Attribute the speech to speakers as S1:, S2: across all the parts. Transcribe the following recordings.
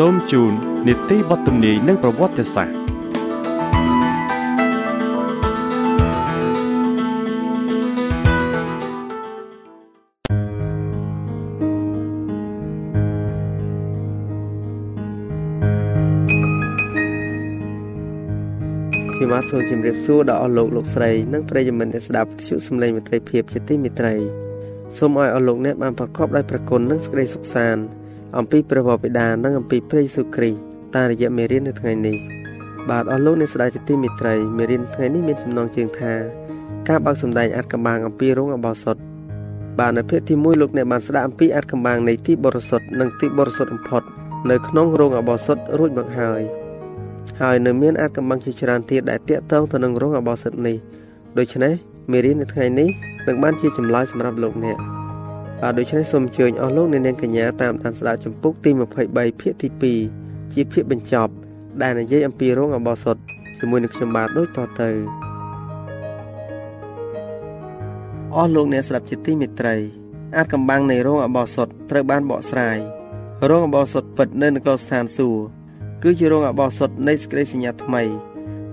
S1: សូមជូននីតិវត្តនីនិងប្រវត្តិសាស្ត្រ
S2: ខ្ញុំបាទសូមជម្រាបសួរដល់អស់លោកលោកស្រីនិងប្រិយមិត្តអ្នកស្ដាប់វិទ្យុសំឡេងមិត្តភាពជាទីមេត្រីសូមឲ្យអស់លោកអ្នកបានប្រកបដោយព្រះគុណនិងសេចក្តីសុខសាន្ត អំពីព្រះវរបិតានិងអំពីព្រះយេស៊ូវគ្រីស្ទតាមរយៈមេរៀននៅថ្ងៃនេះបាទអស់លោកអ្នកស្ដាប់ជាទីមេត្រីមេរៀនថ្ងៃនេះមានចំណងជើងថាការបើកសម្ដែងអាចកម្បាំងអំពីរោងអបោសុតបាទនៅភាគទី1លោកអ្នកបានស្ដាប់អំពីអាចកម្បាំងនៃទីបរិសុទ្ធនិងទីបរិសុទ្ធបំផុតនៅក្នុងរោងអបោសុតរួចមកហើយហើយនៅមានអាចកម្បាំងជាច្រើនទៀតដែលតាក់ទងទៅនឹងរោងអបោសុតនេះដូច្នេះមេរៀននៅថ្ងៃនេះនឹងបានជាចម្លើយសម្រាប់លោកអ្នក បាទដូច្នេះសូមអញ្ជើញអស់លោកអ្នកនាងកញ្ញាតាមដានស្ដាប់ចម្ពោះទី23ភាគទី2ជាភាគបញ្ចប់ ដែលនិយាយអំពីរោងអបសុតជាមួយនឹងខ្ញុំបាទដូចតទៅអស់លោកអ្នកស្ដាប់ជាទីមេត្រីអាចកំបាំងនៃរោងអបសុតត្រូវបានបកស្រាយរោងអបសុតពិតនៅនគរស្ថានសួគ៌គឺជារោងអបសុតនៃសេចក្តីសញ្ញាថ្មី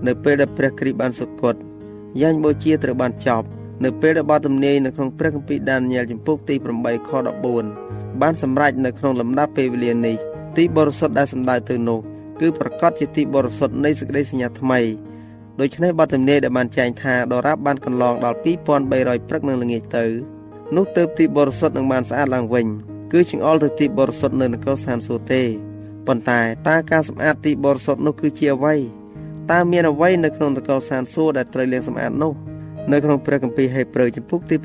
S2: នៅពេលដែលព្រះគ្រីស្ទបានសុគតយ៉ាញ់បូជាត្រូវបានចប់ នៅពេលដែលបទទំនាយនៅក្នុងព្រះគម្ពីរដានីយ៉ែលចំពុកទី8ខ14បានសម្រេចនៅក្នុងលំដាប់ពេលវេលានេះទីបរិសុទ្ធដែលសម្ដៅទៅនោះគឺប្រកាសជាទីបរិសុទ្ធនៃសេចក្តីសញ្ញាថ្មីដូច្នេះបទទំនាយដែលបានចែងថាដរាបបានកន្លងដល់2300ព្រឹកនឹងល្ងាចទៅនោះទៅទីបរិសុទ្ធនឹងបានស្អាតឡើងវិញគឺចង្អុលទៅទីបរិសុទ្ធនៅនគរស្ថានសួគ៌ទេប៉ុន្តែតើការសម្អាតទីបរិសុទ្ធនោះគឺជាអ្វីតើមានអ្វីនៅក្នុងនគរស្ថានសួគ៌ដែលត្រូវលាងសម្អាតនោះ នៅក្នុងព្រះគម្ពីរហេព្រើរចំពុកទី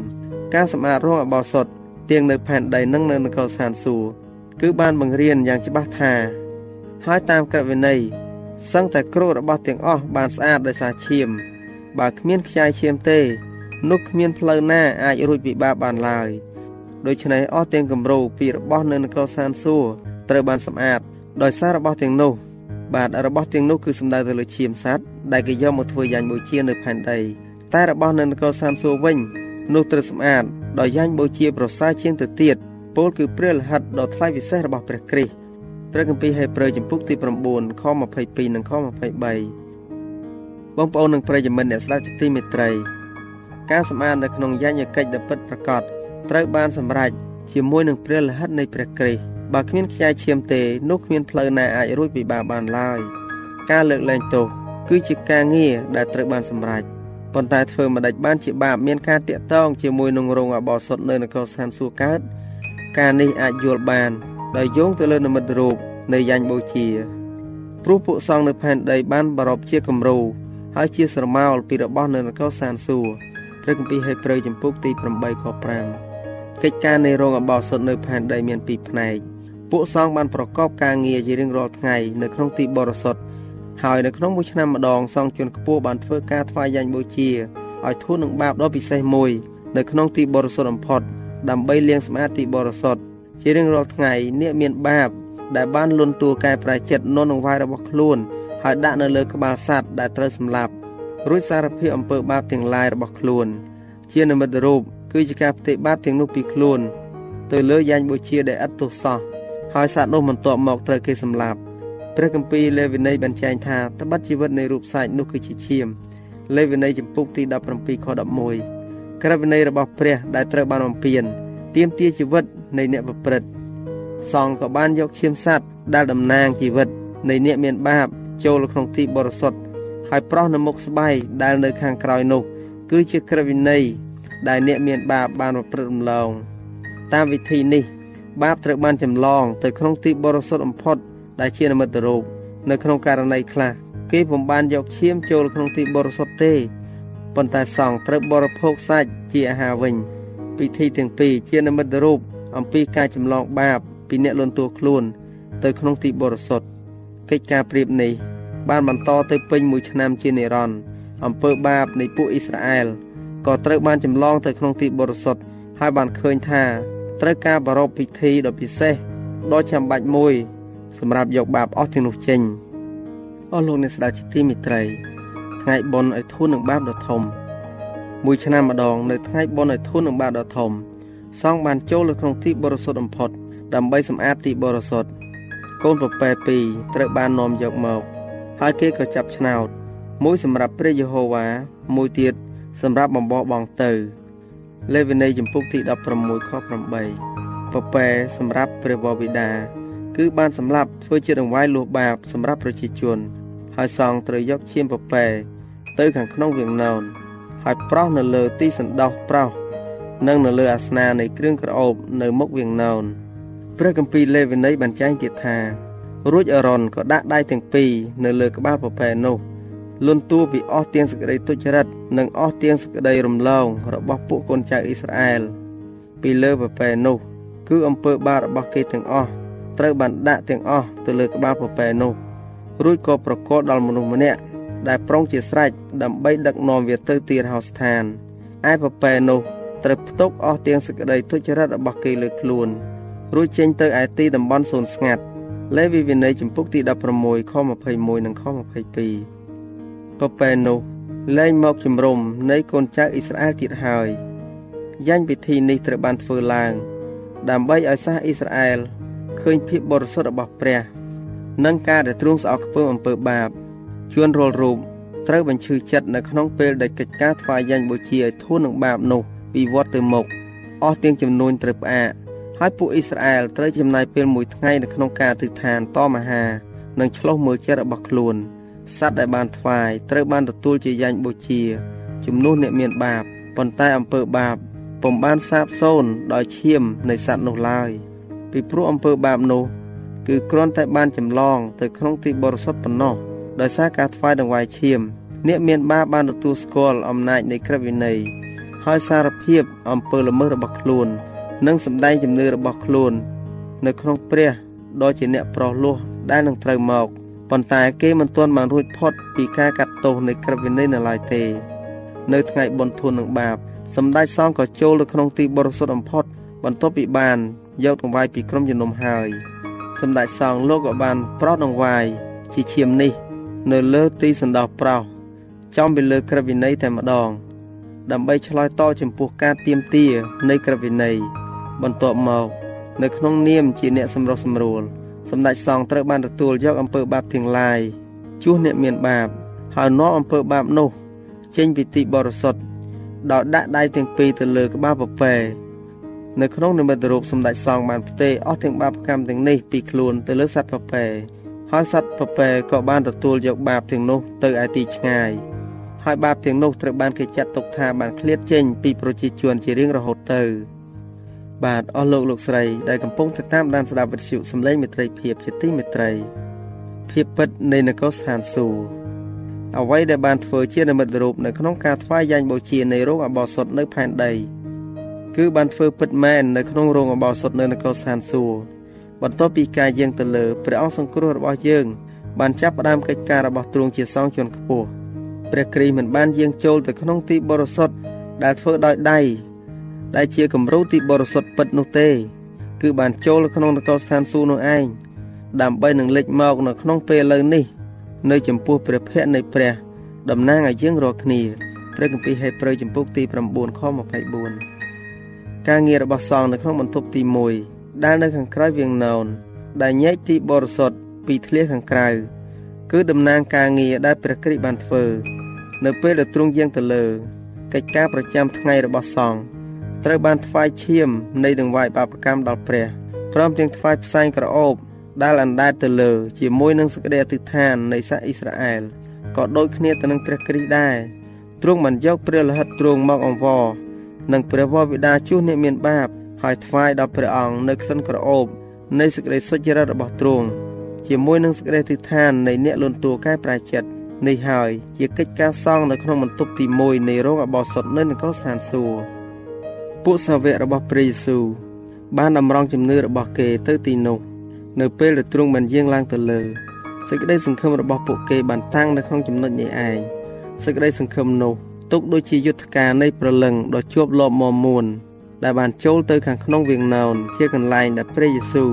S2: 9ការសម្អាតរោងអបោសុតទៀងនៅផែនដីនិងនៅនគរស្ថានសួគ៌គឺបានបង្រៀនយ៉ាងច្បាស់ថាហើយតាមក្រឹតវិន័យសឹងតែគ្រូរបស់ទាំងអស់បានស្អាតដោយសារឈាម បើគ្មានខ្ជាយឈាមទេនោះគ្មានផ្លូវណាអាចរួចពីបាបបានឡើយដូច្នេះអស់ទាំងគំរូពីរបស់នៅនគរស្ថានសួគ៌ត្រូវបានសម្អាតដោយសាររបស់ទាំងនោះ បាទរបស់ទាំងនោះគឺសំដៅទៅលើឈាមសត្វដែលគេយកមកធ្វើយ៉ាងបូជានៅផែនដី តែរបស់នៅនគរសានសួរវិញនោះត្រូវសម្អាតដោយយ៉ាញ់បូជាប្រសើរជាងទៅទៀតពោលគឺព្រះលហិតដ៏ថ្លៃវិសេសរបស់ព្រះគ្រីស្ទព្រះគម្ពីរហេព្រើរចំពុកទី9ខ22និងខ23បងប្អូននិងប្រិយមិត្តអ្នកស្ដាប់ជាទីមេត្រីការសម្អាតនៅក្នុងយញ្ញកិច្ចដ៏ពិតប្រាកដត្រូវបានសម្រេចជាមួយនឹងព្រះលហិតនៃព្រះគ្រីស្ទបើគ្មានខ្ជាយឈាមទេនោះគ្មានផ្លូវណាអាចរួចពីបាបបានឡើយការលើកលែងទោសគឺជាការងារដែលត្រូវបានសម្រេច ប៉ុន្តែធ្វើមិនដេចបានជាបាបមានការតាក់ទងជាមួយនឹងរោងអបោសុតនៅនគរស្ថានសួគ៌កើតការនេះអាចយល់បានដោយយោងទៅលើនិមិត្តរូបនៃយ៉ាញ់បូជាព្រោះពួកសង្ឃនៅផែនដីបានបរពជាគំរូហើយជាស្រមោលពីរបស់នៅនគរស្ថានសួគ៌ព្រះគម្ពីរហេព្រើរចំពុកទី8ខ5កិច្ចការនៃរោងអបោសុតនៅផែនដីមានពីរផ្នែកពួកសង្ឃបានប្រកបការងារជារៀងរាល់ថ្ងៃនៅក្នុងទីបរិសុទ្ធ ហើយនៅក្នុងមួយឆ្នាំម្ដងសង្ឃជនខ្ពស់បានធ្វើការថ្វាយយ៉ាញ់បូជាឲ្យធូរនឹងបាបដ៏ពិសេសមួយ នៅក្នុងទីបរិសុទ្ធបំផុតដើម្បីលាងសម្អាតទីបរិសុទ្ធជារៀងរាល់ថ្ងៃអ្នកមានបាប ដែលបានលន់តួកែប្រែចិត្តនន់នឹងវាយរបស់ខ្លួនហើយដាក់នៅលើក្បាលសត្វដែលត្រូវសម្លាប់រួចសារភាពអំពើបាបទាំងឡាយរបស់ខ្លួន ជានិមិត្តរូបគឺជាការផ្ទេរបាបទាំងនោះពីខ្លួន ទៅលើយ៉ាញ់បូជាដែលឥតទោសសោះហើយសត្វនោះបន្ទាប់មកត្រូវគេសម្លាប់ ព្រះគម្ពីរលេវីនីបានចែងថាត្បិតជីវិតនៃរូបសាច់នោះគឺជាឈាមលេវីនីចំពុកទី17ខ11ក្រឹតវិន័យរបស់ព្រះដែលត្រូវបានបំពេញទាមទារជីវិតនៃអ្នកប្រព្រឹត្តសង្ឃក៏បានយកឈាមសត្វដែលតំណាងជីវិតនៃអ្នកមានបាបចូលក្នុងទីបរិសុទ្ធហើយប្រោះនៅមុខស្បែកដែលនៅខាងក្រោយនោះ គឺជាក្រឹតវិន័យដែលអ្នកមានបាបបានប្រព្រឹត្តរំលងតាមវិធីនេះ បាបត្រូវបានចម្លងទៅក្នុងទីបរិសុទ្ធបំផុត ដែលជានិមិត្តរូបនៅក្នុងករណីខ្លះគេពុំបានយកឈាមចូលក្នុងទីបរិសុទ្ធទេប៉ុន្តែសង្ឃត្រូវបរិភោគសាច់ជាអាហារវិញ ពិធីទាំងពីរជានិមិត្តរូបអំពីការចម្លងបាបពីអ្នកលន់តួខ្លួន ទៅក្នុងទីបរិសុទ្ធកិច្ចការប្រៀបនេះ បានបន្តទៅពេញមួយឆ្នាំជានិរន្តរ៍អំពើបាបនៃពួកអ៊ីស្រាអែលក៏ត្រូវបានចម្លងទៅក្នុងទីបរិសុទ្ធហើយបានឃើញថាត្រូវការប្រារព្ធពិធីដ៏ពិសេសដ៏ចាំបាច់មួយ សម្រាប់យកបាបអស់ទាំងនោះចេញអស់លោកអ្នកស្ដាប់ជាទីមេត្រីថ្ងៃបុណ្យឲ្យធូរនឹងបាបដ៏ធំមួយឆ្នាំម្ដងនៅថ្ងៃបុណ្យឲ្យធូរនឹងបាបដ៏ធំសង្ឃបានចូលនៅក្នុងទីបរិសុទ្ធបំផុតដើម្បីសម្អាតទីបរិសុទ្ធកូនប្រពែពីរត្រូវបាននាំយកមក ហើយគេក៏ចាប់ឆ្នោត មួយសម្រាប់ព្រះយេហូវ៉ាមួយទៀតសម្រាប់បំបោះបងទៅលេវីនីចំពុកទី16ខ8ពពែសម្រាប់ព្រះវរបិតា គឺបានសម្លាប់ធ្វើជារង្វាយលួសបាបសម្រាប់ប្រជាជន ហើយសង្ឃត្រូវយកឈាមពពែទៅខាងក្នុងវាងណោនហើយប្រោះនៅលើទីសណ្ដោះប្រោះនិងនៅលើអាសនានៃគ្រឿងក្រអូបនៅមុខវាងណោនព្រះគម្ពីរលេវីនីបានចែងទៀតថារួចអរ៉ុនក៏ដាក់ដៃទាំងពីរនៅលើក្បាលពពែនោះលន់តួពីអស់ទាំងសេចក្តីទុច្ចរិតនិងអស់ទាំងសេចក្តីរំលងរបស់ពួកកូនចៅអ៊ីស្រាអែលពីលើពពែនោះ គឺអំពើបាបរបស់គេទាំងអស់ ត្រូវបានដាក់ទាំងអស់ទៅលើក្បាលពពែនោះរួចក៏ប្រកល់ដល់មនុស្សម្នាក់ដែលប្រុងជាស្រេចដើម្បីដឹកនាំវាទៅទីរហោស្ថានឯពពែនោះត្រូវផ្ទុកអស់ទាំងសេចក្តីទុច្ចរិតរបស់គេលើខ្លួនរួចចេញទៅឯទីតំបន់សូនស្ងាត់លេវីវិន័យចំពុកទី16ខ21និងខ22ក៏ពេលនោះលែងមកជំរុំនៃកូនចៅអ៊ីស្រាអែលទៀតហើយយ៉ាញ់ពិធីនេះត្រូវបានធ្វើឡើង ដើម្បីឲ្យសាសអ៊ីស្រាអែល ឃើញភាពបរិសុទ្ធរបស់ព្រះ និងការដែលទ្រង់ស្អប់ខ្ពើមអំពើបាបជួនរាល់រូបត្រូវបញ្ឈឺចិត្តនៅក្នុងពេលដែលកិច្ចការថ្វាយយ៉ាញ់បូជាឲ្យធូរនឹងបាបនោះពីវត្តទៅមុខអស់ទាំងចំនួនត្រូវផ្អាកហើយពួកអ៊ីស្រាអែលត្រូវចំណាយពេលមួយថ្ងៃនៅក្នុងការទិដ្ឋានតមហានិងឆ្លោះមើលចិត្តរបស់ខ្លួនសត្វដែលបានថ្វាយត្រូវបានទទួលជាយ៉ាញ់បូជា ជំនួសអ្នកមានបាបប៉ុន្តែអំពើបាបពុំបានសាបសូន្យដោយឈាមនៃសត្វនោះឡើយ ពីព្រោះអំពើបាបនោះ គឺគ្រាន់តែបានចម្លង ទៅក្នុងទីបរិសុទ្ធប៉ុណ្ណោះដោយសារការថ្វាយដង្វាយឈាមអ្នកមានបាបបានទទួលស្គាល់អំណាចនៃក្រឹតវិន័យហើយសារភាពអំពើល្មើសរបស់ខ្លួន និងសម្ដែងជំនឿរបស់ខ្លួន នៅក្នុងព្រះដ៏ជាអ្នកប្រោះលោះដែលនឹងត្រូវមកប៉ុន្តែគេមិនទាន់បានរួចផុតពីការកាត់ទោសនៃក្រឹតវិន័យនៅឡើយទេ នៅថ្ងៃបុណ្យធននឹងបាបសម្ដេចសង្ឃក៏ចូលទៅក្នុងទីបរិសុទ្ធបំផុតបន្ទាប់ពីបាន យកដង្វាយពីក្រុមជំនុំហើយសម្ដេចសង្ឃលោកក៏បានប្រោសដង្វាយជាឈាមនេះ នៅលើទីសណ្ដោះប្រោសចំពីលើក្រឹតវិន័យតែម្ដង ដើម្បីឆ្លើយតបចំពោះការទៀមទានៃក្រឹតវិន័យបន្ទាប់មកនៅក្នុងនាមជាអ្នកសម្រុះសម្រួលសម្ដេចសង្ឃត្រូវបានទទួលយកអំពើបាបទាំងឡាយជួសអ្នកមានបាប ហើយនាំអំពើបាបនោះ ចេញពីទីបរិសុទ្ធដោយដាក់ដៃទាំងពីរទៅលើក្បាលពពែ នៅក្នុងនិមិត្តរូបសម្ដេចសង្ឃបានផ្ទេរអស់ទាំងបាបកម្មទាំងនេះពីខ្លួនទៅលើសត្វពពែហើយសត្វពពែក៏បានទទួលយកបាបទាំងនោះទៅឯទីឆ្ងាយហើយបាបទាំងនោះត្រូវបានគេចាត់ទុកថាបានឃ្លាតចេញពីប្រជាជនជារៀងរហូតទៅបាទអស់លោកលោកស្រីដែលកំពុងតាមដានស្ដាប់វិទ្យុសំឡេងមេត្រីភាពជាទីមេត្រីភាពពិតនៃនគរស្ថានសួគ៌អ្វីដែលបានធ្វើជានិមិត្តរូបនៅក្នុងការថ្វាយយ៉ាញ់បូជានៃរោងអបោសុតនៅផែនដី គឺបានធ្វើពិតមែននៅក្នុងរោងអបោសុតនៅនគរស្ថានសួគ៌បន្ទាប់ពីការយាងទៅលើព្រះអង្គសង្គ្រោះរបស់យើង បានចាប់ផ្ដើមកិច្ចការរបស់ទ្រង់ជាសង្ឃជាន់ខ្ពស់ព្រះគ្រីស្ទមិនបានយាងចូលទៅក្នុងទីបរិសុទ្ធដែលធ្វើដោយដៃដែលជាគំរូទីបរិសុទ្ធពិតនោះទេ គឺបានចូលក្នុងនគរស្ថានសួគ៌នោះឯងដើម្បីនឹងលេចមកនៅក្នុងពេលឥឡូវនេះ នៅចំពោះព្រះភ័ក្ត្រនៃព្រះតំណាងឲ្យយើងរាល់គ្នាព្រះគម្ពីរហេព្រើរចំពុកទី9ខ24 ការងាររបស់សង្ឃនៅក្នុងបន្ទប់ទី1ដែលនៅខាងក្រៅវាងណោនដែលញែកទីបរិសុទ្ធពីធ្លាខាងក្រៅគឺតំណាងការងារដែលព្រះគ្រីស្ទបានធ្វើ នៅពេលដែលទ្រង់យាងទៅលើកិច្ចការប្រចាំថ្ងៃរបស់សង្ឃត្រូវបានថ្វាយឈាមនៃដង្វាយបាបកម្មដល់ព្រះព្រមទាំងថ្វាយផ្សែងក្រអូបដែលអណ្ដែតទៅលើជាមួយនឹងសេចក្តីអធិដ្ឋាននៃសាសអ៊ីស្រាអែលក៏ដូចគ្នាទៅនឹងព្រះគ្រីស្ទដែរទ្រង់បានយកព្រះលិខិតទ្រង់មកអង្វរ និងព្រះវរបិតាជួសអ្នកមានបាប ហើយថ្វាយដល់ព្រះអង្គនៅក្លិនក្រអូបនៃសេចក្តីសុចរិតរបស់ទ្រង់ជាមួយនឹងសេចក្តីទិដ្ឋាននៃអ្នកលន់តួកែប្រែចិត្តនេះហើយជាកិច្ចការសង់នៅក្នុងបន្ទប់ទី1នៃរោងអបោសុតនៅនគរស្ថានសួគ៌ពួកសាវករបស់ព្រះយេស៊ូវបានតម្រង់ជំនឿរបស់គេទៅទីនោះ នៅពេលដែលទ្រង់បានយាងឡើងទៅលើសេចក្តីសង្ឃឹមរបស់ពួកគេបានតាំងនៅក្នុងចំណុចនេះឯងសេចក្តីសង្ឃឹមនោះ ទុកដូចជាយុទ្ធការនៃប្រលឹងដ៏ជាប់លាប់មមួនដែលបានចូលទៅខាងក្នុងវាងណោនជាកន្លែងដែលព្រះយេស៊ូវ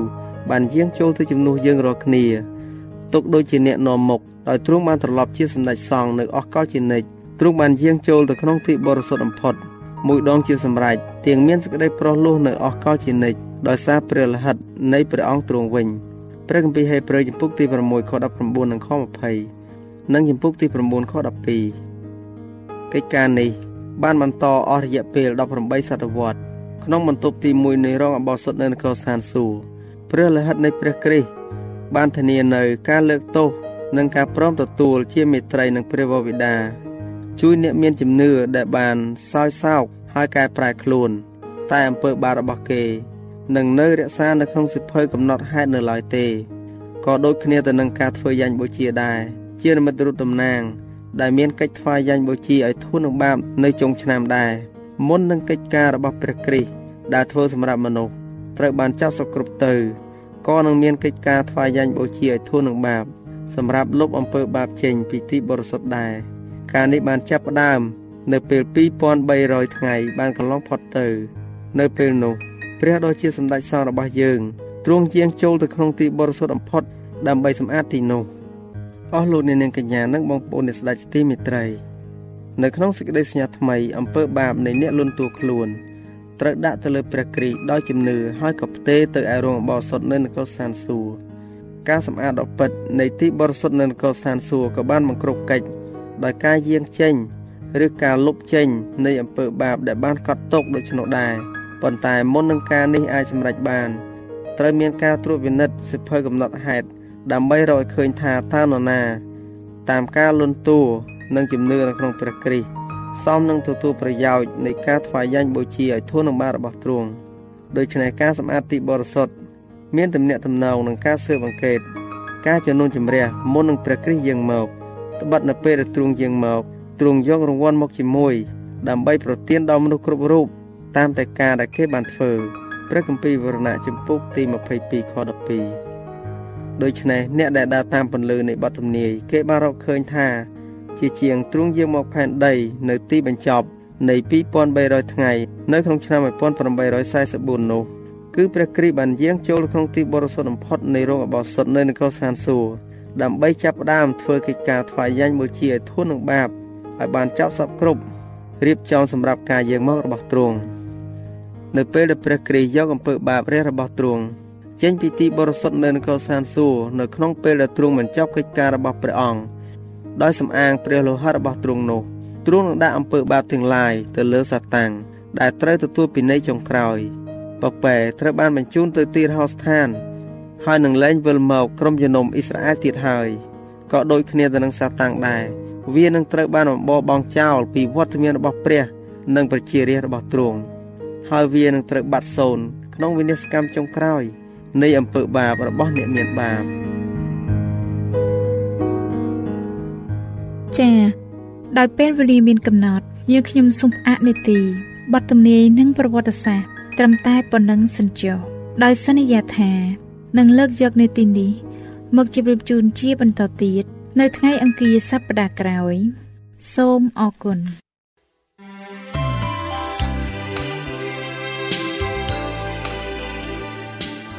S2: បានយាងចូលទៅជំនួសយើងរាល់គ្នាទុកដូចជាអ្នកនាំមុខដោយទ្រង់បានត្រឡប់ជាសម្ដេចសង្ឃនៅអស់កលជានិច្ចទ្រង់បានយាងចូលទៅក្នុងទីបរិសុទ្ធបំផុតមួយដងជាសម្រេចទៀងមានសេចក្តីប្រោះលោះនៅអស់កលជានិច្ចដោយសារព្រះលិខិតនៃព្រះអង្គទ្រង់វិញព្រះគម្ពីរហេព្រើរចំពុកទី6ខ19និងខ20និងចំពុកទី9ខ12 កិច្ចការនេះបានបន្តអស់រយៈពេល18សតវត្សក្នុងបន្ទប់ទី1នៃរងអបោសុតនៅនគរស្ថានសួគ៌ព្រះលិខិតនៃព្រះគ្រីស្ទបានធានានៅការលើកទោសនិងការព្រមទទួលជាមេត្រីនឹងព្រះវរបិតាជួយអ្នកមានជំនឿដែលបានសោយសោកហើយកែប្រែខ្លួន តែអំពើបាបរបស់គេនឹងនៅរក្សានៅក្នុងសិភៅកំណត់ហេតុនៅឡើយទេក៏ដូចគ្នាទៅនឹងការធ្វើយ៉ាញ់បូជាដែរជានិមិត្តរូបតំណាង ដែលមានកិច្ចថ្វាយយ៉ាញ់បូជាឲ្យធូរនឹងបាបនៅចុងឆ្នាំដែរមុននឹងកិច្ចការរបស់ព្រះគ្រីស្ទដែលធ្វើសម្រាប់មនុស្សត្រូវបានចាប់សគ្រប់ទៅក៏នឹងមានកិច្ចការថ្វាយយ៉ាញ់បូជាឲ្យធូរនឹងបាបសម្រាប់លុបអំពើបាបចេញពីទីបរិសុទ្ធដែរការនេះបានចាប់ផ្ដើមនៅពេល2300ថ្ងៃបានកន្លងផុតទៅ នៅពេលនោះព្រះដ៏ជាសម្ដេចសង្ឃរបស់យើងទ្រង់ជាងចូលទៅក្នុងទីបរិសុទ្ធបំផុតដើម្បីសម្អាតទីនោះ អស់លោកអ្នកនាងកញ្ញានិងបងប្អូនអ្នកស្ដេចទីមេត្រីនៅក្នុងសេចក្តីសញ្ញាថ្មីអំពើបាបនៃអ្នកលន់តួខ្លួនត្រូវដាក់ទៅលើព្រះគ្រីស្ទដោយជំនឿហើយក៏ផ្ទេរទៅឯរោងបោសុតនៅនគរស្ថានសួគ៌ការសម្អាតដ៏ពិតនៃទីបរិសុទ្ធនៅនគរស្ថានសួគ៌ក៏បានបង្គ្រប់កិច្ចដោយការយាងចេញឬការលុបចេញនៃអំពើបាបដែលបានកត់ទុកដូច្នោះដែរប៉ុន្តែមុននឹងការនេះអាចសម្រេចបានត្រូវមានការត្រួតពិនិត្យសិភៅកំណត់ហេតុ ដើម្បីរកឲ្យឃើញថាតើនរណា តាមការលន់តួនិងជំនឿនៅក្នុងព្រះគ្រីស្ទសមនឹងទទួលប្រយោជន៍នៃការថ្វាយយ៉ាញ់បូជាឲ្យធន់នឹងបារបស់ទ្រង់ដូច្នេះការសម្អាតទីបរិសុទ្ធមានទំនាក់ទំនងនឹងការស៊ើបអង្កេត ការជំនុំជម្រះមុននឹងព្រះគ្រីស្ទយាងមកត្បិតនៅពេលដែលទ្រង់យាងមកទ្រង់យករង្វាន់មកជាមួយ ដើម្បីប្រទានដល់មនុស្សគ្រប់រូបតាមតែការដែលគេបានធ្វើព្រះគម្ពីរវរណៈចំពុកទី22ខ12 ដូច្នេះអ្នកដែលដើរតាមពន្លឺនៃបទទំនាយគេបានរកឃើញថា ជាជាងទ្រង់យាងមកផែនដី នៅទីបញ្ចប់នៃ2300ថ្ងៃនៅក្នុងឆ្នាំ1844នោះគឺព្រះគ្រីស្ទបានយាងចូលក្នុងទីបរិសុទ្ធបំផុតនៃរោងអបោសុតនៅនគរស្ថានសួគ៌ដើម្បីចាប់ផ្ដើមធ្វើកិច្ចការថ្វាយយ៉ាញ់បូជាឲ្យធន់នឹងបាបឲ្យបានចប់សពគ្រប់រៀបចំសម្រាប់ការយាងមករបស់ទ្រង់នៅពេលដែលព្រះគ្រីស្ទយកអំពើបាបរះរបស់ទ្រង់ ចេញពីទីបរិសុទ្ធនៅនគរស្ថានសួគ៌នៅក្នុងពេលដែលទ្រង់បញ្ចប់កិច្ចការរបស់ព្រះអង្គដោយសំអាងព្រះលោហិតរបស់ទ្រង់នោះទ្រង់នឹងដាក់អំពើបាបទាំងឡាយទៅលើសាតាំងដែលត្រូវទទួលពិន័យចុងក្រោយពពែត្រូវបានបញ្ជូនទៅទីរហោស្ថាន ហើយនឹងលែងវិលមកក្រុមជំនុំអ៊ីស្រាអែលទៀតហើយក៏ដូចគ្នាទៅនឹងសាតាំងដែរវានឹងត្រូវបានបំបោបងចោលពីវត្តមានរបស់ព្រះ និងប្រជារាស្ត្ររបស់ទ្រង់ហើយវានឹងត្រូវបាត់សូន្យក្នុងវិនិស្សកម្មចុងក្រោយ នៃអំពើបាបរបស់អ្នកមានបាប
S3: ចា៎ដោយពេលវេលាមានកំណត់យើងខ្ញុំសូមអនុទីបទទំនាយនិងប្រវត្តិសាស្ត្រត្រឹមតែប៉ុណ្ណឹងសិនចុះដោយសន្យាថានឹងលើកយកនីតិនេះមកជម្រាបជូនជាបន្តទៀតនៅថ្ងៃអង្គារសប្តាហ៍ក្រោយ សូមអរគុណ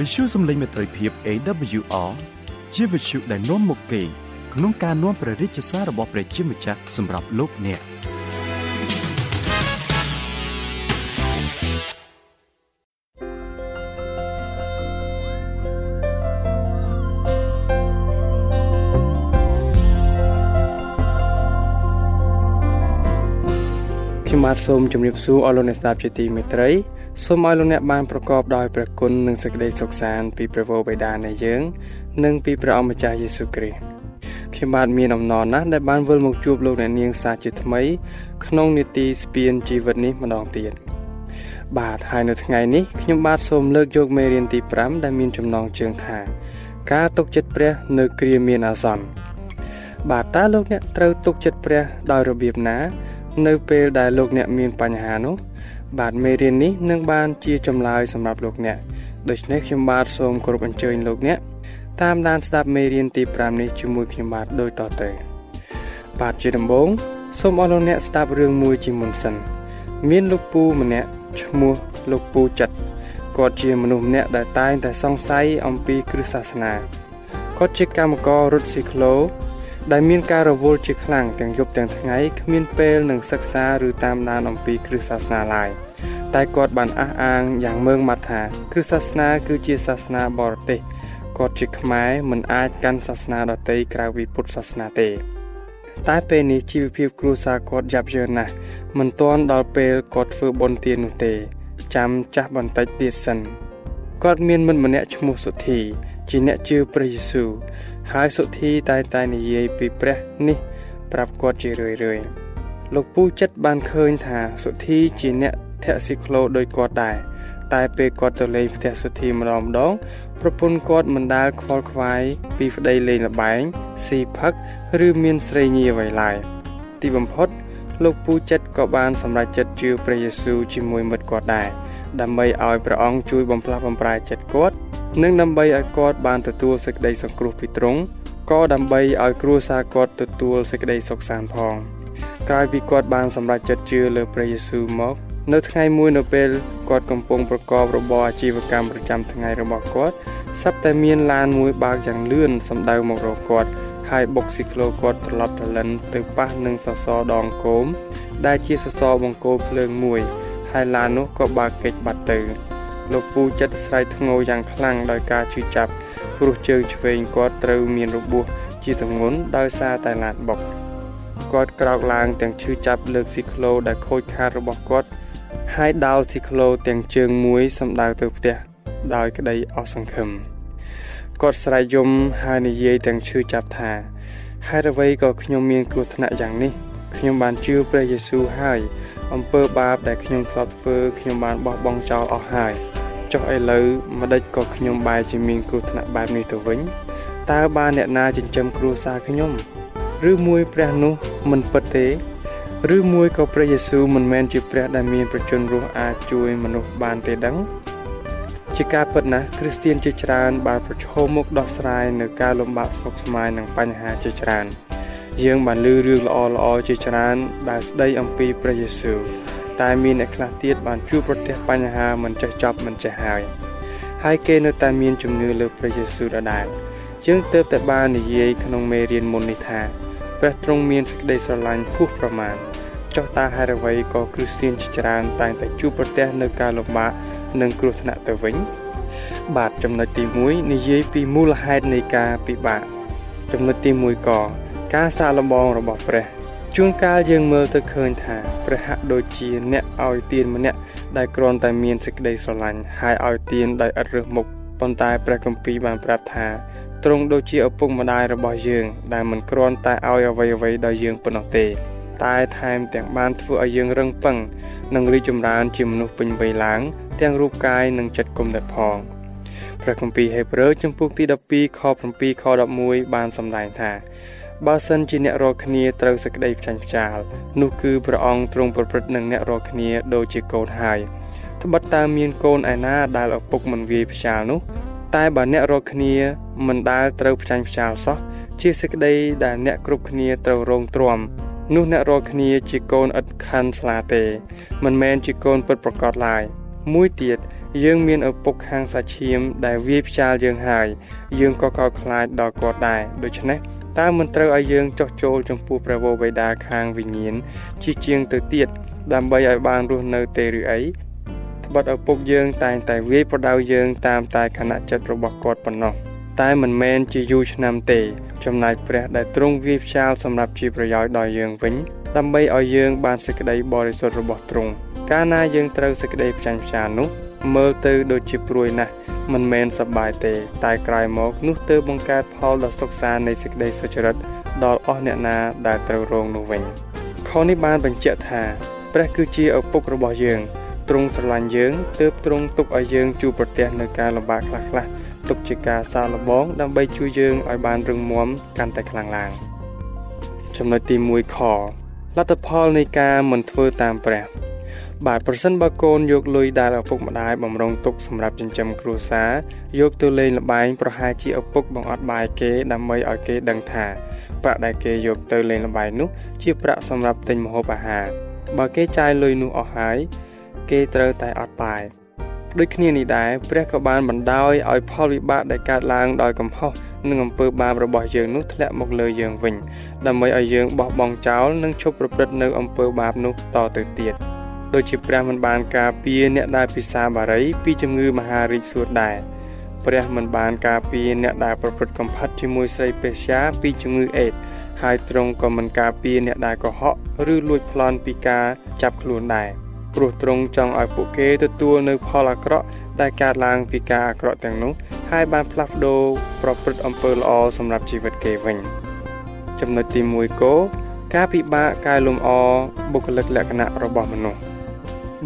S1: វិទ្យុសំឡេងមេត្រីភាព AWR ជាវិទ្យុដែលនាំមកពីក្នុងការនាំព្រះរាជសាររបស់ព្រះជាម្ចាស់សម្រាប់លោកអ្នក
S2: ខ្ញុំបាទសូមជម្រាបសួរអស់លោកអ្នកស្ដាប់ជាទីមេត្រី
S4: សូមឲ្យលោកអ្នកបានប្រកបដោយព្រះគុណនិងសេចក្តីសុខសាន្តពីព្រះវរបិតានៃយើង និងពីព្រះអម្ចាស់យេស៊ូវគ្រីស្ទខ្ញុំបាទមានអំណរណាស់ដែលបានវិលមកជួបលោកអ្នកនាងសាជាថ្មី ក្នុងនីតិស្ពានជីវិតនេះម្ដងទៀតបាទហើយនៅថ្ងៃនេះខ្ញុំបាទសូមលើកយកមេរៀនទី5ដែលមានចំណងជើងថា ការទុកចិត្តព្រះនៅគ្រាមានអាសន្នបាទតើលោកអ្នកត្រូវទុកចិត្តព្រះដោយរបៀបណា នៅពេលដែលលោកអ្នកមានបញ្ហានោះ បាទមេរៀននេះនឹងបានជាចម្លើយសម្រាប់លោកអ្នកដូច្នេះខ្ញុំបាទសូមគោរពអញ្ជើញលោកអ្នកតាមដានស្ដាប់មេរៀនទី5នេះជាមួយខ្ញុំបាទដូចតទៅ បាទជាដំបូងសូមអរលោកអ្នកស្ដាប់រឿងមួយជាមុនសិន មានលោកពូម្នាក់ឈ្មោះលោកពូចិត្តគាត់ជាមនុស្សម្នាក់ដែលតែងតែសង្ស័យអំពីគ្រឹះសាសនាគាត់ជាកម្មកររថស៊ីក្លូ ដែលមានការរវល់ជាខ្លាំងទាំងយប់ទាំងថ្ងៃគ្មានពេលនឹងសិក្សាឬតាមដានអំពីគ្រឹះសាសនាឡើយតែគាត់បានអះអាងយ៉ាងមើងម៉ាត់ថាគ្រឹះសាសនាគឺជាសាសនាបរទេសគាត់ជាខ្មែរមិនអាចកាន់សាសនាដទៃក្រៅពីពុទ្ធសាសនាទេតែពេលនេះជីវភាពគ្រួសារគាត់យ៉ាប់យ៉ឺនណាស់មិនទាន់ដល់ពេលគាត់ធ្វើបុណ្យទាននោះទេ ចាំចាស់បន្តិចទៀតសិនគាត់មានមិត្តម្នាក់ឈ្មោះសុធី ជាអ្នកជឿព្រះយេស៊ូវ ហើយសុធីតែតែនិយាយពីព្រះនេះ ប្រាប់គាត់ជារឿយរឿយលោកពូចិត្តបានឃើញថាសុធីជាអ្នកធាក់ស៊ីក្លូដោយគាត់ដែរតែពេលគាត់ទៅលេងផ្ទះសុធីម្ដងម្ដងប្រពន្ធគាត់មិនដាល់ខ្វល់ខ្វាយពីប្តីលេងលបែងស៊ីផឹកឬមានស្រីញីអ្វីឡើយទីបំផុត លោកពូចិត្តក៏បានសម្រេចចិត្តជឿព្រះយេស៊ូវជាមួយមិត្តគាត់ដែរដើម្បីឲ្យព្រះអង្គជួយបំផ្លាស់បំប្រែចិត្តគាត់ និងដើម្បីឲ្យគាត់បានទទួលសេចក្តីសង្គ្រោះពីទ្រង់ក៏ដើម្បីឲ្យគ្រួសារគាត់ទទួលសេចក្តីសុខសាន្តផងក្រោយពីគាត់បានសម្រេចចិត្តជឿលើព្រះយេស៊ូវមក នៅថ្ងៃមួយនៅពេលគាត់កំពុងប្រកបរបរអាជីវកម្មប្រចាំថ្ងៃរបស់គាត់សັບតែមានឡានមួយបើកយ៉ាងលឿនសម្ដៅមករកគាត់ហើយបុកស៊ីក្លូគាត់ត្រឡប់ត្រលិនទៅប៉ះនឹងសសរដងគោមដែលជាសសរបង្គោលភ្លើងមួយ ហើយឡាននោះក៏បើកកិច្ចបាត់ទៅ លោកពូចិត្តស្រែកធ្ងោយ៉ាងខ្លាំងដោយការឈឺចាប់ព្រោះជើងឆ្វេងគាត់ត្រូវមានរបួសជាទម្ងន់ដោយសារតែឡានបុកគាត់ក្រោកឡើងទាំងឈឺចាប់លើកស៊ីក្លូដែលខូចខាតរបស់គាត់ហើយដោលស៊ីក្លូទាំងជើងមួយសម្ដៅទៅផ្ទះដោយក្តីអស់សង្ឃឹមគាត់ស្រែកយំហើយនិយាយទាំងឈឺចាប់ថាហេតុអ្វីក៏ខ្ញុំមានគ្រោះថ្នាក់យ៉ាងនេះខ្ញុំបានជឿព្រះយេស៊ូវហើយអំពើបាបដែលខ្ញុំធ្លាប់ធ្វើខ្ញុំបានបោះបង់ចោលអស់ហើយ ចុះឥឡូវម្ដេចក៏ខ្ញុំបែរជាមានគ្រោះថ្នាក់បែបនេះទៅវិញតើបានអ្នកណាចិញ្ចឹមគ្រួសារខ្ញុំ ឬមួយព្រះនោះមិនពិតទេឬមួយក៏ព្រះយេស៊ូវមិនមែនជាព្រះដែលមានប្រជញ្ញរស់អាចជួយមនុស្សបានទេដឹងជាការពិតណាស់គ្រីស្ទានជាច្រើនបានប្រឈមមុខដោះស្រាយនៅការលំបាកស្មុគស្មាញនិងបញ្ហាជាច្រើន យើងបានឮរឿងល្អល្អជាច្រើនដែលស្ដីអំពីព្រះយេស៊ូវ តែមានអ្នកខ្លះទៀតបានជួបប្រទះបញ្ហាមិនចេះចប់មិនចេះហើយ ហើយគេនៅតែមានជំនឿលើព្រះយេស៊ូវដដែលយើងទើបតែបាននិយាយក្នុងមេរៀនមុននេះថាព្រះទ្រង់មានសេចក្តីស្រឡាញ់ហួសប្រមាណចុះតើហេតុអ្វីក៏គ្រីស្ទានជាច្រើនតែងតែជួបប្រទះនៅការលំបាកនិងគ្រោះថ្នាក់ទៅវិញបាទចំណុចទី1និយាយពីមូលហេតុនៃការពិបាកចំណុចទី1ក៏ការសាកល្បងរបស់ព្រះ ជួនកាលយើងមើលទៅឃើញថាព្រះហាក់ដូចជាអ្នកឲ្យទានម្នាក់ដែលគ្រាន់តែមានសេចក្តីស្រឡាញ់ហើយឲ្យទានដោយឥតរើសមុខប៉ុន្តែព្រះគម្ពីរបានប្រាប់ថាទ្រង់ដូចជាឪពុកម្ដាយរបស់យើង ដែលមិនគ្រាន់តែឲ្យអ្វីៗដល់យើងប៉ុណ្ណោះទេ តែថែមទាំងបានធ្វើឲ្យយើងរឹងប៉ឹងនិងរីកចម្រើនជាមនុស្សពេញវ័យឡើង ទាំងរូបកាយនិងចិត្តគុណតែផងព្រះគម្ពីរហេព្រើរជំពូកទី12ខ7ខ11បានសម្ដែងថា បើសិនជាអ្នករាល់គ្នាត្រូវសេចក្តីផ្ចាញ់ផ្ចាលនោះគឺព្រះអង្គទ្រង់ប្រព្រឹត្តនឹងអ្នករាល់គ្នាដូចជាកូនហើយត្បិតតើមានកូនឯណាដែលឪពុកមិនវាយផ្ចាលនោះ តែបើអ្នករាល់គ្នាមិនដែលត្រូវផ្ចាញ់ផ្ចាលសោះជាសេចក្តីដែលអ្នកគ្រប់គ្នាត្រូវរងទ្រាំនោះអ្នករាល់គ្នាជាកូនឥតខណ្ឌស្លាទេ មិនមែនជាកូនពិតប្រកបឡើយមួយទៀតយើងមានឪពុកខាងសាច់ឈាមដែលវាយផ្ចាលយើងហើយយើងក៏កោតខ្លាចដល់គាត់ដែរដូច្នេះ តើមិនត្រូវឲ្យយើងចោះចូលចំពោះព្រះវរបិតាខាងវិញ្ញាណជាជាងទៅទៀតដើម្បីឲ្យបានរស់នៅទេឬអីត្បិតឪពុកយើងតែងតែវាយប្រដៅយើងតាមតែខណៈចិត្តរបស់គាត់ប៉ុណ្ណោះតែមិនមែនជាយូរឆ្នាំទេ ចំណែកព្រះដែលទ្រង់វាយផ្ចាលសម្រាប់ជាប្រយោជន៍ដល់យើងវិញដើម្បីឲ្យយើងបានសេចក្តីបរិសុទ្ធរបស់ទ្រង់កាលណាយើងត្រូវសេចក្តីផ្ចាញ់ផ្ចាននោះមើលទៅដូចជាព្រួយណាស់ មិនមែនសប្បាយទេ តែក្រោយមកនោះទើបបង្កើតផលដ៏សុខសាន្តនៃសេចក្តីសុចរិតដល់អស់អ្នកណាដែលត្រូវរងនោះវិញខនេះបានបញ្ជាក់ថាព្រះគឺជាឪពុករបស់យើងទ្រង់ស្រឡាញ់យើងទើបទ្រង់ទុកឲ្យយើងជួបប្រទះនៅការលំបាកខ្លះៗទុកជាការសាកល្បងដើម្បីជួយយើងឲ្យបានរឹងមាំកាន់តែខ្លាំងឡើងចំណុចទី1ខលទ្ធផលនៃការមិនធ្វើតាមព្រះ បាទប្រសិនបើកូនយកលុយដែលឪពុកម្ដាយបំរុងទុកសម្រាប់ចិញ្ចឹមគ្រួសារយកទៅលេងល្បែងប្រហែលជាឪពុកបង្អត់បាយគេដើម្បីឲ្យគេដឹងថាប្រាក់ដែលគេយកទៅលេងល្បែងនោះ ជាប្រាក់សម្រាប់ទិញម្ហូបអាហារបើគេចាយលុយនោះអស់ហើយគេត្រូវតែអត់បាយដូចគ្នានេះដែរព្រះក៏បានបណ្ដោយឲ្យផលវិបាកដែលកើតឡើងដោយកំហុសនិងអំពើបាបរបស់យើងនោះធ្លាក់មកលើយើងវិញដើម្បីឲ្យយើងបោះបង់ចោលនិងឈប់ប្រព្រឹត្តនៅអំពើបាបនោះតទៅទៀត ដូចជាព្រះមិនបានការពារអ្នកដែលពិសាបារី ពីជំងឺមហារីកសួតដែរព្រះមិនបានការពារអ្នកដែលប្រព្រឹត្តកំផិតជាមួយស្រីពេស្យាពីជំងឺអេដហើយទ្រង់ក៏មិនការពារអ្នកដែលកុហកឬលួចប្លន់ពីការចាប់ខ្លួនដែរព្រោះទ្រង់ចង់ឲ្យពួកគេទទួលនៅផលអាក្រក់ដែលកើតឡើងពីការអាក្រក់ទាំងនោះហើយបានផ្លាស់ប្ដូរប្រព្រឹត្តអំពើល្អសម្រាប់ជីវិតគេវិញចំណុចទី1គោការពិបាកកែលម្អបុគ្គលិកលក្ខណៈរបស់មនុស្ស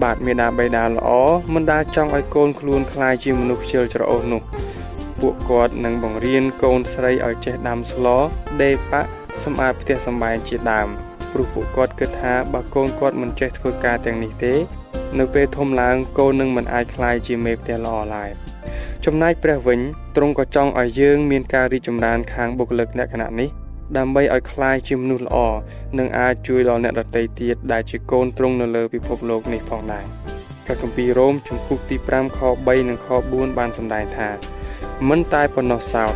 S4: បាទមេដាបេដាល្អមិនដាចង់ឲ្យកូនខ្លួនคล้ายជាមនុស្សខ្ជិលច្រអូសនោះពួកគាត់នឹងបង្រៀនកូនស្រីឲ្យចេះដាំស្លដេប៉ាសម្អាតផ្ទះសម្បែងជាដើមព្រោះពួកគាត់គិតថាបើកូនគាត់មិនចេះធ្វើការទាំងនេះទេ នៅពេលធំឡើងកូននឹងមិនអាចคล้ายជាមេផ្ទះល្អឡើយចំណែកព្រះវិញទ្រង់ក៏ចង់ឲ្យយើងមានការរីកចម្រើនខាងបុគ្គលិកលក្ខណៈនេះ ដើម្បីឲ្យคล้ายជាមនុស្សល្អនិងអាចជួយដល់អ្នកដទៃទៀតដែលជាកូនទ្រង់នៅលើពិភពលោកនេះផងដែរព្រះគម្ពីររ៉ូមជំពូកទី5ខ3និងខ4បានសម្ដែងថាមិនតែប៉ុណ្ណោះសោត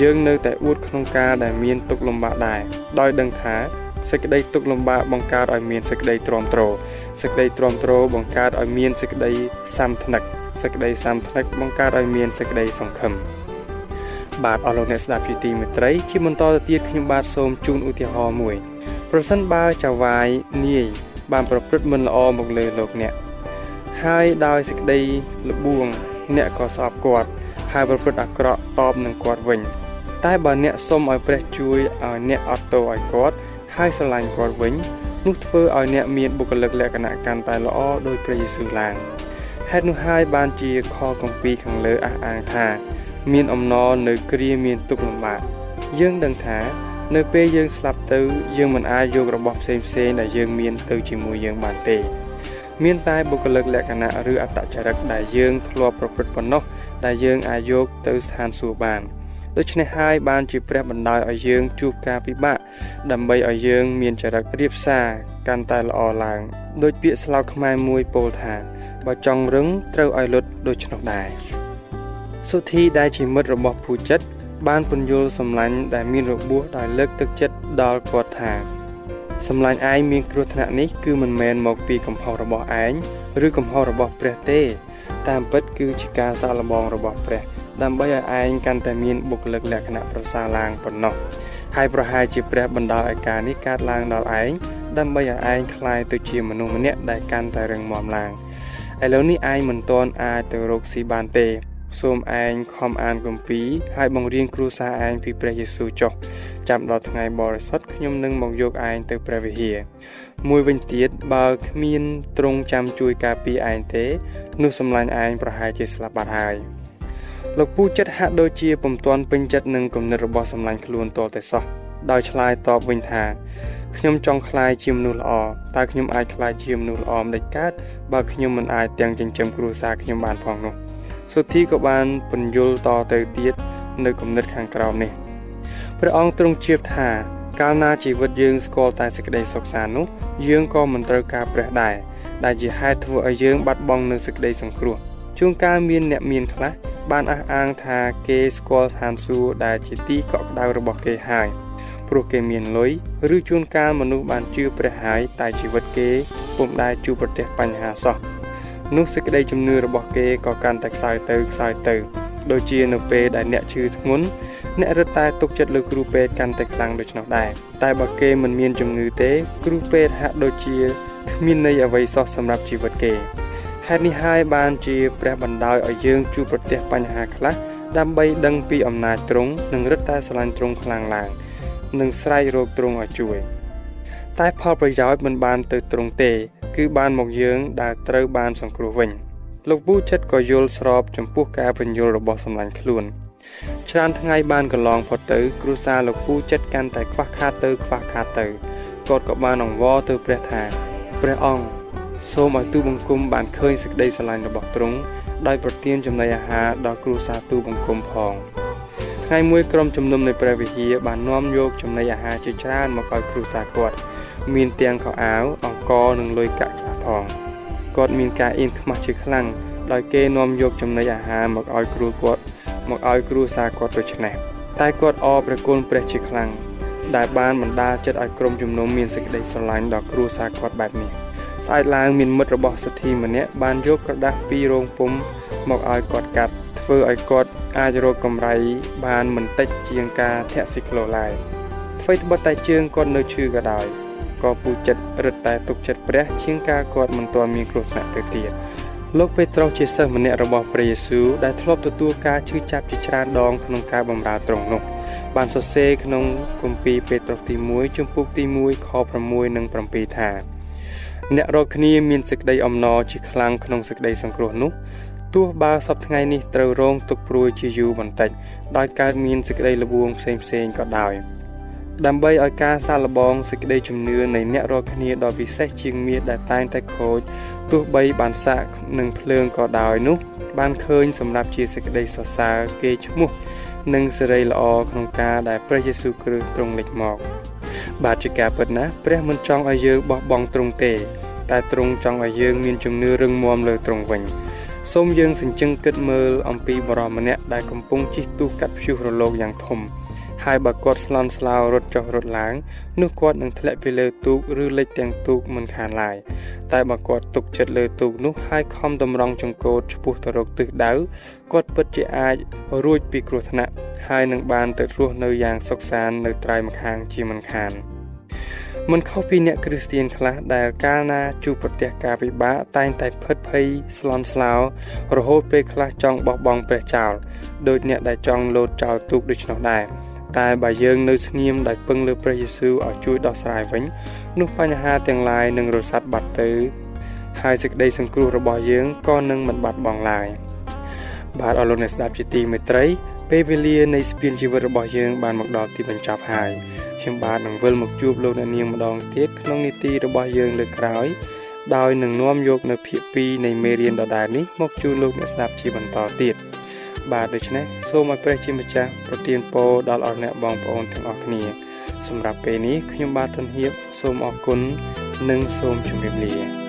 S4: យើងនៅតែអួតក្នុងការដែលមានទុកលំបាកដែរដោយដឹងថាសេចក្តីទុកលំបាកបង្កើតឲ្យមានសេចក្តីទ្រាំទ្រសេចក្តីទ្រាំទ្របង្កើតឲ្យមានសេចក្តីសាមថ្នឹកសេចក្តីសាមថ្នឹកបង្កើតឲ្យមានសេចក្តីសង្ឃឹម បាទអស់លោកអ្នកស្ដាប់ជាទីមេត្រីជាបន្តទៅទៀតខ្ញុំបាទសូមជូនឧទាហរណ៍មួយប្រសិនបើចៅវាយនាយបានប្រព្រឹត្តមិនល្អមកលើលោកអ្នកហើយដោយសេចក្តីលបួង អ្នកក៏ស្អប់គាត់ ហើយប្រព្រឹត្តអាក្រក់តបនឹងគាត់វិញ តែបើអ្នកសុំឲ្យព្រះជួយឲ្យអ្នកអត់ទោសឲ្យគាត់ ហើយស្រឡាញ់គាត់វិញនោះធ្វើឲ្យអ្នកមានបុគ្គលិកលក្ខណៈកាន់តែល្អដោយព្រះយេស៊ូវឡើងហេតុនោះហើយបានជាខគម្ពីរខាងលើអះអាងថា មានអំណរនៅគ្រាមានទុក្ខលំបាកយើងដឹងថា នៅពេលយើងស្លាប់ទៅ យើងមិនអាចយករបស់ផ្សេងផ្សេងដែលយើងមានទៅជាមួយយើងបានទេ មានតែបុគ្គលិកលក្ខណៈឬអត្តចរិតដែលយើងធ្លាប់ប្រព្រឹត្តប៉ុណ្ណោះដែលយើងអាចយកទៅស្ថានសួគ៌បានដូច្នេះហើយបានជាព្រះបណ្ដោយឲ្យយើងជួបការពិបាកដើម្បីឲ្យយើងមានចរិតរៀបសារកាន់តែល្អឡើងដោយពាក្យស្លោកខ្មែរមួយពោលថាបើចង់រឹងត្រូវឲ្យលុតដូច្នោះដែរ សុធីដែលជាមិត្តរបស់ភូចិត្តបានពន្យល់សម្លាញ់ដែលមានរបួសដោយលើកទឹកចិត្តដល់គាត់ថាសម្លាញ់ឯងមានគ្រោះថ្នាក់នេះគឺមិនមែនមកពីកំហុសរបស់ឯងឬកំហុសរបស់ព្រះទេ តាមពិតគឺជាការសាកល្បងរបស់ព្រះដើម្បីឲ្យឯងកាន់តែមានបុគ្គលិកលក្ខណៈប្រសើរឡើងប៉ុណ្ណោះហើយប្រហែលជាព្រះបណ្ដោយឲ្យការនេះកើតឡើងដល់ឯងដើម្បីឲ្យឯងคลายទៅជាមនុស្សម្នាក់ដែលកាន់តែរឹងមាំឡើងឥឡូវនេះឯងមិនទាន់អាចទៅរកស៊ីបានទេ សូមឯងខំអានគម្ពីរហើយបង្រៀនគ្រួសារឯងពីព្រះយេស៊ូវចុះចាំដល់ថ្ងៃបរិសុទ្ធខ្ញុំនឹងមកយកឯងទៅព្រះវិហារមួយវិញទៀតបើគ្មានទ្រង់ចាំជួយការពារឯងទេនោះសម្លាញ់ឯងប្រហែលជាស្លាប់បាត់ហើយលោកពូចិត្តហាក់ដូចជាពុំទាន់ពេញចិត្តនឹងគំនិតរបស់សម្លាញ់ខ្លួនតតែសោះដោយឆ្លើយតបវិញថាខ្ញុំចង់ក្លាយជាមនុស្សល្អតើខ្ញុំអាចក្លាយជាមនុស្សល្អមិនដេចកើតបើខ្ញុំមិនអាចទាំងចិញ្ចឹមគ្រួសារខ្ញុំបានផងនោះ សុធីក៏បានពន្យល់តទៅទៀតនៅគំនិតខាងក្រោមនេះព្រះអង្គទ្រង់ជៀបថាកាលណាជីវិតយើងស្គាល់តែសេចក្តីសុខសាន្តនោះយើងក៏មិនត្រូវការព្រះដែរដែលជាហេតុធ្វើឲ្យយើងបាត់បង់នូវសេចក្តីសង្គ្រោះជួនកាលមានអ្នកមានខ្លះបានអះអាងថាគេស្គាល់ឋានសួគ៌ដែលជាទីកក់ក្ដៅរបស់គេហើយព្រោះគេមានលុយឬជួនកាលមនុស្សបានជឿព្រះហើយតែជីវិតគេពុំដែលជួបប្រទះបញ្ហាសោះ នោះសេចក្តីជំនឿរបស់គេក៏កាន់តែខ្សោយទៅខ្សោយទៅ ដូចជានៅពេលដែលអ្នកឈឺធ្ងន់អ្នករត់តែទុកចិត្តលើគ្រូពេទ្យកាន់តែខ្លាំងដូច្នោះដែរតែបើគេមិនមានជំងឺទេ គ្រូពេទ្យហាក់ដូចជាគ្មានន័យអ្វីសោះសម្រាប់ជីវិតគេហេតុនេះហើយបានជាព្រះបណ្ដោយឲ្យយើងជួបប្រទះបញ្ហាខ្លះដើម្បីដឹងពីអំណាចទ្រង់និងរឹតតែស្រឡាញ់ទ្រង់ខ្លាំងឡើង និងស្រែករកទ្រង់ឲ្យជួយ តែផលប្រយោជន៍មិនបានទៅទ្រង់ទេ គឺបានមកយើងដែលត្រូវបានសង្គ្រោះវិញលោកពូចិត្តក៏យល់ស្របចំពោះការបញ្យល់របស់សម្លាញ់ខ្លួនច្រើនថ្ងៃបានកន្លងផុតទៅ គ្រួសារលោកពូចិត្តកាន់តែខ្វះខាតទៅខ្វះខាតទៅគាត់ក៏បានអង្វរទៅព្រះថាព្រះអង្គសូមឲ្យទូបង្គំបានឃើញសេចក្តីស្រឡាញ់របស់ទ្រង់ដោយប្រទានចំណីអាហារដល់គ្រួសារទូបង្គំផងថ្ងៃមួយក្រុមជំនុំនៃព្រះវិហារបាននាំយកចំណីអាហារជាច្រើនមកឲ្យគ្រួសារគាត់ មានទាំងខោអាវអង្ករនិងលុយកាក់ខ្លះផងគាត់មានការអៀនខ្មាស់ជាខ្លាំងដោយគេនាំយកចំណីអាហារមកឲ្យគ្រួគាត់មកឲ្យគ្រួសារគាត់ដូច្នេះតែគាត់អរព្រះគុណព្រះជាខ្លាំងដែលបានបណ្ដាចិត្តឲ្យក្រុមជំនុំមានសេចក្តីស្រឡាញ់ដល់គ្រួសារគាត់បែបនេះស្អែកឡើងមានមិត្តរបស់សទ្ធីម្នាក់បានយកក្រដាស់ពីរោងពុំមកឲ្យគាត់កាត់ធ្វើឲ្យគាត់អាចរកកម្រៃបានមិនតិចជាងការធាក់ស៊ីក្លូឡើយអ្វីត្បិតតែជើងគាត់នៅឈឺក៏ដោយ ក៏ពូចិត្តរឹតតែទុកចិត្តព្រះជាងការគាត់មិនទាន់មានគ្រោះថ្នាក់ទៅទៀតលោកពេត្រុសជាសិស្សម្នាក់របស់ព្រះយេស៊ូវដែលធ្លាប់ទទួលការឈឺចាប់ជាច្រើនដងក្នុងការបម្រើទ្រង់នោះ បានសរសេរក្នុងគម្ពីរពេត្រុសទី1ជំពូកទី1ខ6និង7ថាអ្នករាល់គ្នាមានសេចក្តីអំណរជាខ្លាំងក្នុងសេចក្តីសង្គ្រោះនោះទោះបើសពថ្ងៃនេះត្រូវរងទុក្ខព្រួយជាយូរបន្តិចដោយកើតមានសេចក្តីល្បួងផ្សេងផ្សេងក៏ដោយ ដើម្បីឲ្យការសាឡបងសេចក្តីជំនឿនៃអ្នករាល់គ្នាដ៏ពិសេសជាងមាសដែលតែងតែខូចទោះបីបានសាកនឹងភ្លើងក៏ដោយនោះ បានឃើញសម្រាប់ជាសេចក្តីសរសើរគេឈ្មោះ និងសេរីល្អក្នុងការដែលព្រះយេស៊ូវគ្រីស្ទទ្រង់លេចមក បាទជាការពិតណាស់ព្រះមិនចង់ឲ្យយើងបោះបង់ទ្រង់ទេ តែទ្រង់ចង់ឲ្យយើងមានជំនឿរឹងមាំលើទ្រង់វិញសូមយើងសញ្ជឹងគិតមើលអំពីបរិសម្នាក់ដែលកំពុងជិះទូកកាត់ព្យុះរលកយ៉ាងធំ ហើយបើគាត់ស្លន់ស្លោរត់ចុះរត់ឡើងនោះគាត់នឹងធ្លាក់ពីលើទូកឬលិចទាំងទូកមិនខានឡើយតែបើគាត់ទុកចិត្តលើទូកនោះហើយខំតម្រង់ចង្កូតឆ្ពោះទៅរកទិសដៅគាត់ពិតជាអាចរួចពីគ្រោះថ្នាក់ហើយនឹងបានទៅរស់នៅយ៉ាងសុខសាន្តនៅត្រៃម្ខាងជាមិនខានមិនខុសពីអ្នកគ្រីស្ទានខ្លះដែលកាលណាជួបប្រទះការពិបាកតែងតែផិតភ័យស្លន់ស្លោរហូតពេលខ្លះចង់បោះបង់ព្រះចោលដោយអ្នកដែលចង់លោតចោលទូកដូច្នោះដែរ តែបើយើងនៅស្ងៀមដោយពឹងលើព្រះយេស៊ូវឲ្យជួយដោះស្រាយវិញនោះបញ្ហាទាំងឡាយនឹងរសាត់បាត់ទៅ ហើយសេចក្តីសង្គ្រោះរបស់យើងក៏នឹងមិនបាត់បង់ឡើយបាទអរលោកអ្នកស្ដាប់ជាទីមេត្រីពេលវេលានៃស្ពានជីវិតរបស់យើងបានមកដល់ទីបញ្ចប់ហើយខ្ញុំបាទនឹងវិលមកជួបលោកអ្នកនាងម្ដងទៀតក្នុងនីតិរបស់យើងលើកក្រោយដោយនឹងនាំយកនៅភាគ2នៃមេរៀនដដែលនេះមកជូនលោកអ្នកស្ដាប់ជាបន្តទៀត បាទដូច្នេះសូមឲ្យព្រះជាម្ចាស់ប្រទានពរដល់អស់អ្នកបងប្អូនទាំងអស់គ្នា សម្រាប់ពេលនេះខ្ញុំបាទធនហៀបសូមអរគុណនិងសូមជម្រាបលា